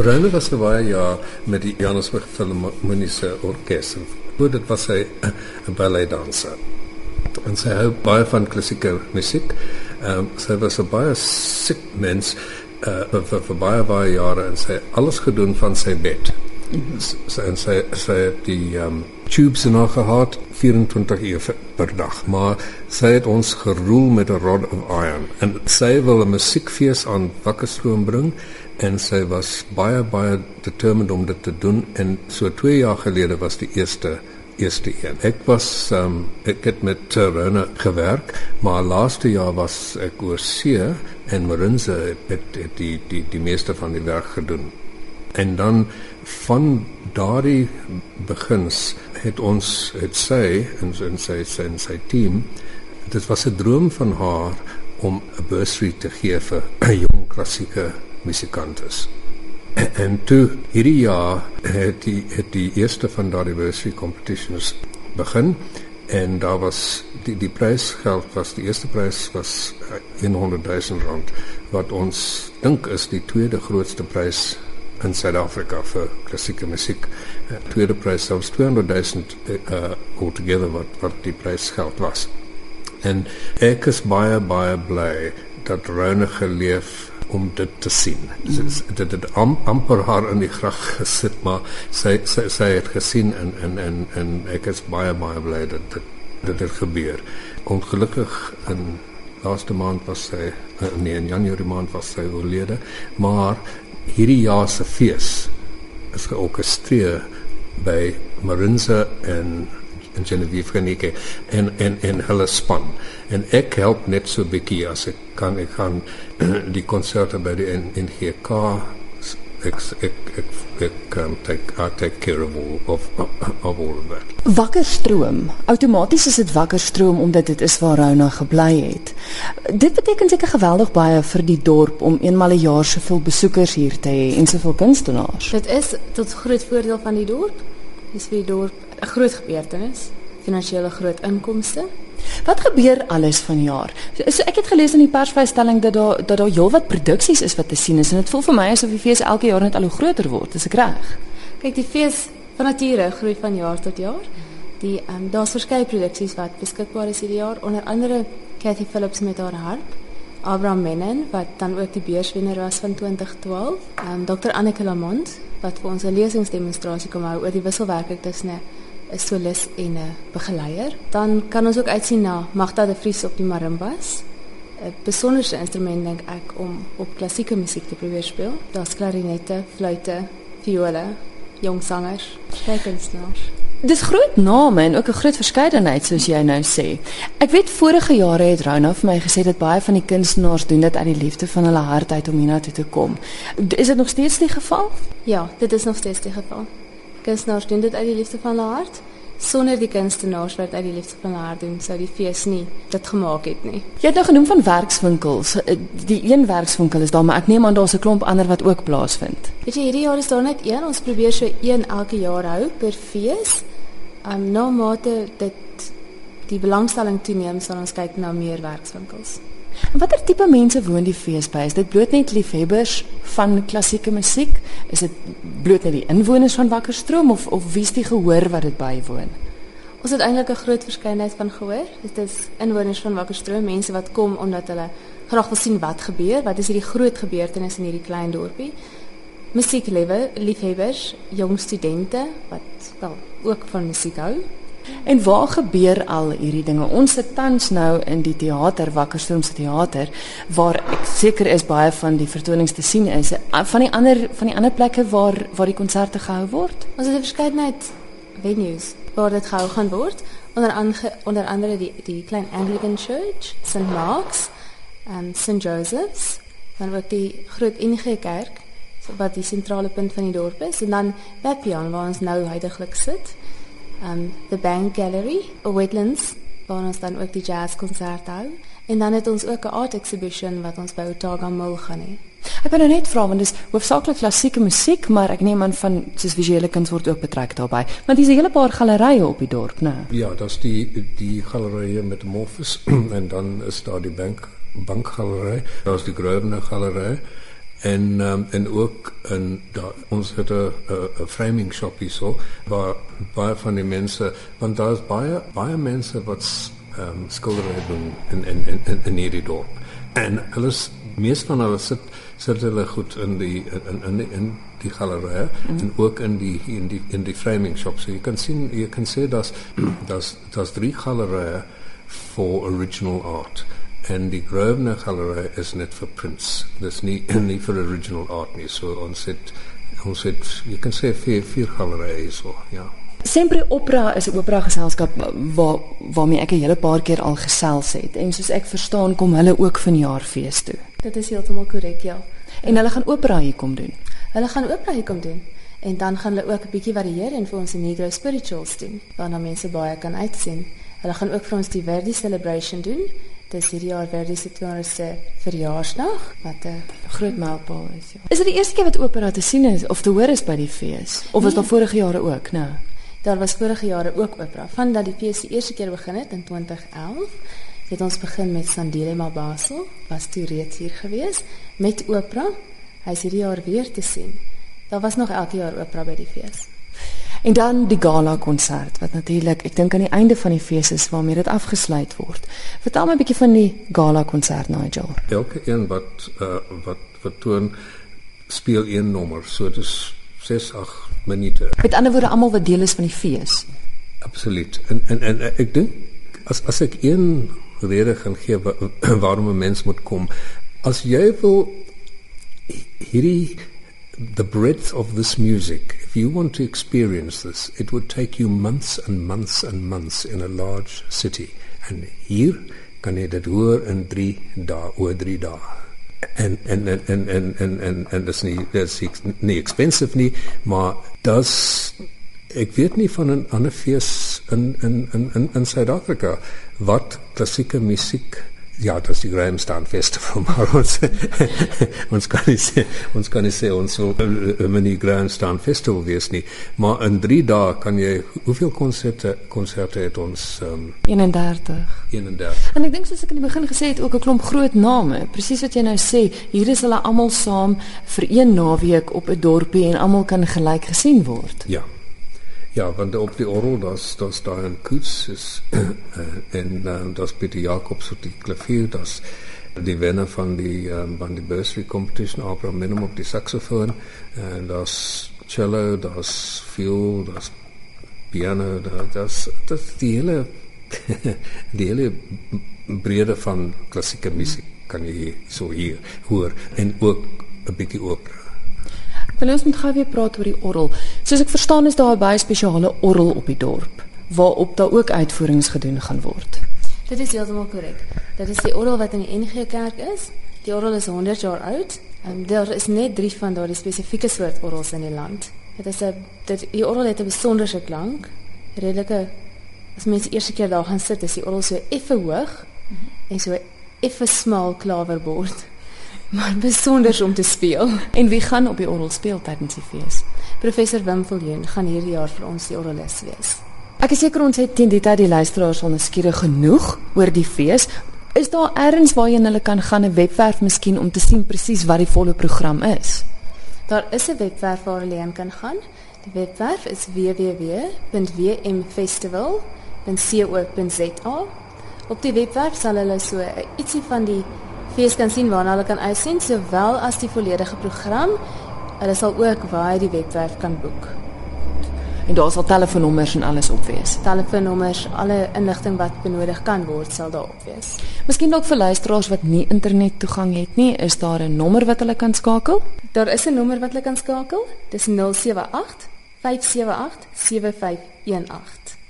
Rene was vir baie jaar met die Johannesburg Philharmoniese Orkees. Goed, dit was hy 'n balletdanser. En sy hou baie van klassieke musiek. Ehm um, sy was 'n baie siek mens uh vir, vir baie baie jare en sy alles gedoen van sy bed. En sy sy het die um, tubes in haar gehad 24 uur per dag. Maar sy het ons geroel met 'n rod of iron en sy wil 'n musiekfees aan Wakkerstroom bring en sy was baie baie determined om dit te doen en so 2 jaar gelede was die eerste eerste een. Ek was um, ek het met Terona gewerk, maar laaste jaar was ek oor see en Marinse het, het, het die die die meeste van die werk gedoen. En dan van daardie begins het ons het sy sy en sy, sy, sy team dit was 'n droom van haar om 'n bursary te gee vir jong klassieke musikantes. En toe hierdie jaar het die het die eerste van daardie bursary competitions begin en daar was die die prysgeld was die eerste prys was 100 000 rand wat ons dink is die tweede grootste prys in Suid-Afrika vir klassieke musiek. Uh, tweede prys selfs 200 000 uh altogether wat wat die prysgeld was. En ek is baie baie bly dat Rone geleef om dit te sien. Mm. Dit het dit am, amper haar in die graf gesit, maar sy sy sy het gesien en en en en ek is baie baie bly dat dit dit het gebeur. Ongelukkig in laaste maand was sy nee in Januarie maand was sy oorlede, maar hierdie jaar se fees is georkestreer by Marinza en en Genevieve Renike en en en hulle span. En ek help net so bietjie as ek kan. Ek gaan die konserte by die in in GK ek ek ek ek kan take I take care of all of, of all of that. Wakkerstroom. Outomaties is dit wakkerstroom omdat dit is waar Rona gebly het. Dit beteken seker geweldig baie vir die dorp om eenmal 'n een jaar soveel besoekers hier te hê en soveel kunstenaars. Dit is tot groot voordeel van die dorp. Dis vir die dorp 'n groot gebeurtenis, finansiële groot inkomste. Wat gebeur alles vanjaar? So, so ek het gelees in die persvrystelling dat daar dat daar heelwat produksies is wat te sien is en dit voel vir my asof die fees elke jaar net al hoe groter word. Is ek reg? Kyk, die fees van nature groei van jaar tot jaar. Die ehm um, daar's verskeie produksies wat beskikbaar is hierdie jaar, onder andere Cathy Phillips met haar harp. Abraham Mennen wat dan ook die beurswenner was van 2012. Ehm um, Dr Anneke Lamont wat vir ons 'n lesingsdemonstrasie kom hou oor die wisselwerking tussen 'n solis en 'n begeleier. Dan kan ons ook uitsien na Magda de Vries op die marimbas. 'n Besonderse instrument dink ek om op klassieke musiek te probeer speel. Daar's klarinette, fluitte, viole, jong sangers, kunstenaars. Dis groot name en ook 'n groot verskeidenheid soos jy nou sê. Ek weet vorige jare het Rona vir my gesê dat baie van die kunstenaars doen dit uit die liefde van hulle hart uit om hiernatoe te kom. Is dit nog steeds die geval? Ja, dit is nog steeds die geval kunstenaars doen dit uit die liefde van hulle hart. Sonder die kunstenaars wat uit die liefde van hulle hart doen, sou die fees nie dit gemaak het nie. Jy het nou genoem van werkswinkels. Eh, die een werkswinkel is daar, maar ek neem aan daar's 'n klomp ander wat ook plaasvind. Weet jy, hierdie jaar is daar net een. Ons probeer so een elke jaar hou per fees. Um nou maar dit die belangstelling toeneem, sal ons kyk na meer werkswinkels. Watter tipe mense woon die fees by? Is dit bloot net liefhebbers van klassieke musiek? Is dit bloot net die inwoners van Wakkerstroom of of wie's die gehoor wat dit bywoon? Ons het eintlik 'n groot verskeidenheid van gehoor. Dit is inwoners van Wakkerstroom, mense wat kom omdat hulle graag wil sien wat gebeur, wat is hierdie groot gebeurtenis in hierdie klein dorpie. Musieklewe, liefhebbers, jong studente wat wel ook van musiek hou. En waar gebeur al hierdie dinge? Ons sit tans nou in die teater Wakkerstroom se teater waar ek seker is baie van die vertonings te sien is. Van die ander van die ander plekke waar waar die konserte gehou word. Ons het 'n verskeidenheid venues waar dit gehou gaan word. Onder andere onder andere die die klein Anglican Church, St Mark's en St Joseph's. Dan ook die groot NG Kerk wat die sentrale punt van die dorp is en dan Papillon waar ons nou heidaglik sit um the Bank Gallery, Wetlands, waar ons dan ook die jazzkonsert hou. En dan het ons ook 'n art exhibition wat ons by Otaga Mall gaan hê. Ek wil nou net vra want dis hoofsaaklik klassieke musiek, maar ek neem aan van soos visuele kuns word ook betrek daarbey. Want dis 'n hele paar gallerye op die dorp, né? Ja, daar's die die galerie met Morphus en dan is daar die bank bankgalery, daar's die Grosvenor galery En um, en ook in daar ons het 'n 'n framing shop hierso waar baie van die mense want daar's baie baie mense wat ehm um, skildery doen in in in in hierdie dorp. En hulle meeste van hulle sit sit hulle goed in die in in in die galerie mm. en ook in die in die in die framing shop. So jy kan sien jy kan sê dat dat dat drie galerieë for original art en die Grosvenor Galerie is net vir prints. Dis nie nie vir original art nie. So ons het ons het jy kan sê vier vier galerieë so, ja. Sempre Opera is 'n opera geselskap waar waarmee ek 'n hele paar keer al gesels het en soos ek verstaan kom hulle ook vanjaar fees toe. Dit is heeltemal korrek, ja. En hulle gaan opera hier kom doen. Hulle gaan opera hier kom doen. En dan gaan hulle ook 'n bietjie varieer en vir ons 'n Negro spirituals doen waarna mense baie kan uitsien. Hulle gaan ook vir ons die Verdi celebration doen Dis hierdie jaar weer die 20ste verjaarsdag wat 'n groot mylpaal is. Ja. Is dit die eerste keer wat opera te sien is of te hoor is by die fees of was nee. daar vorige jare ook, nou? Daar was vorige jare ook opera. Van dat die fees die eerste keer begin het in 2011, het ons begin met Sandile Mabaso, was toe reeds hier gewees met opera. Hy is hierdie jaar weer te sien. Daar was nog elke jaar opera by die fees. En dan die gala konsert wat natuurlik ek dink aan die einde van die fees is waarmee dit afgesluit word. Vertel my 'n bietjie van die gala konsert Nigel. Elke een wat uh, wat vertoon speel een nommer. So dit is 6 8 minute. Met ander woorde almal wat deel is van die fees. Absoluut. En en en ek dink as as ek een rede gaan gee waarom 'n mens moet kom, as jy wil hierdie the breadth of this music, if you want to experience this, it would take you months and months and months in a large city. And hier kan jy dit hoor in 3 dae, oor 3 dae. En en en en en en en en dis nie dis nie expensive nie, maar das ek weet nie van 'n ander fees in in in in in Suid-Afrika wat klassieke musiek ja, dat is die Grahamstown Festival, maar ons, ons kan nie sê, ons kan nie sê ons so 'n mini Grahamstown Festival wees nie, maar in 3 dae kan jy hoeveel konserte konserte het ons um, 31 31 En ek dink soos ek in die begin het ook 'n klomp groot name, presies wat jy nou sê, hier is hulle almal saam vir een naweek op 'n dorpie en almal kan gelyk gesien word. Ja. Ja, want op die orgel das das da ein Kutz ist en uh, das bitte Jakobs op die klavier das die wenner van die um, van die bursary competition Abraham Minimum op die saxofoon en das cello das fiol das piano das das die hele die hele brede van klassieke musiek kan jy so hier hoor en ook 'n bietjie opera wil ons met gou weer praat oor die orgel. Soos ek verstaan is daar 'n baie spesiale orgel op die dorp waarop daar ook uitvoerings gedoen gaan word. Dit is heeltemal korrek. Dit is die orgel wat in die NG Kerk is. Die orgel is 100 jaar oud. En daar is net 3 van daardie spesifieke soort orgels in die land. Dit is 'n dit die orgel het 'n besonderse klank. Redelike as mense eerste keer daar gaan sit, is die orgel so effe hoog -hmm. en so effe smal klawerbord maar besonder om te speel. En wie gaan op die orgel speel tydens die fees? Professor Wim Viljoen gaan hierdie jaar vir ons die orgelis wees. Ek is seker ons het teen die tyd die luisteraars al nuuskierig genoeg oor die fees. Is daar ergens waarheen hulle kan gaan 'n webwerf miskien om te sien presies wat die volle program is? Daar is 'n webwerf waar hulle kan gaan. Die webwerf is www.wmfestival.co.za. Op die webwerf sal hulle so ietsie van die fees kan sien waarna hulle kan uitsien sowel as die volledige program. Hulle sal ook waar die webwerf kan boek. En daar sal telefoonnommers en alles op wees. Telefoonnommers, alle inligting wat benodig kan word sal daar op wees. Miskien dalk vir luisteraars wat nie internet toegang het nie, is daar 'n nommer wat hulle kan skakel? Daar is 'n nommer wat hulle kan skakel. Dis 078 578 7518.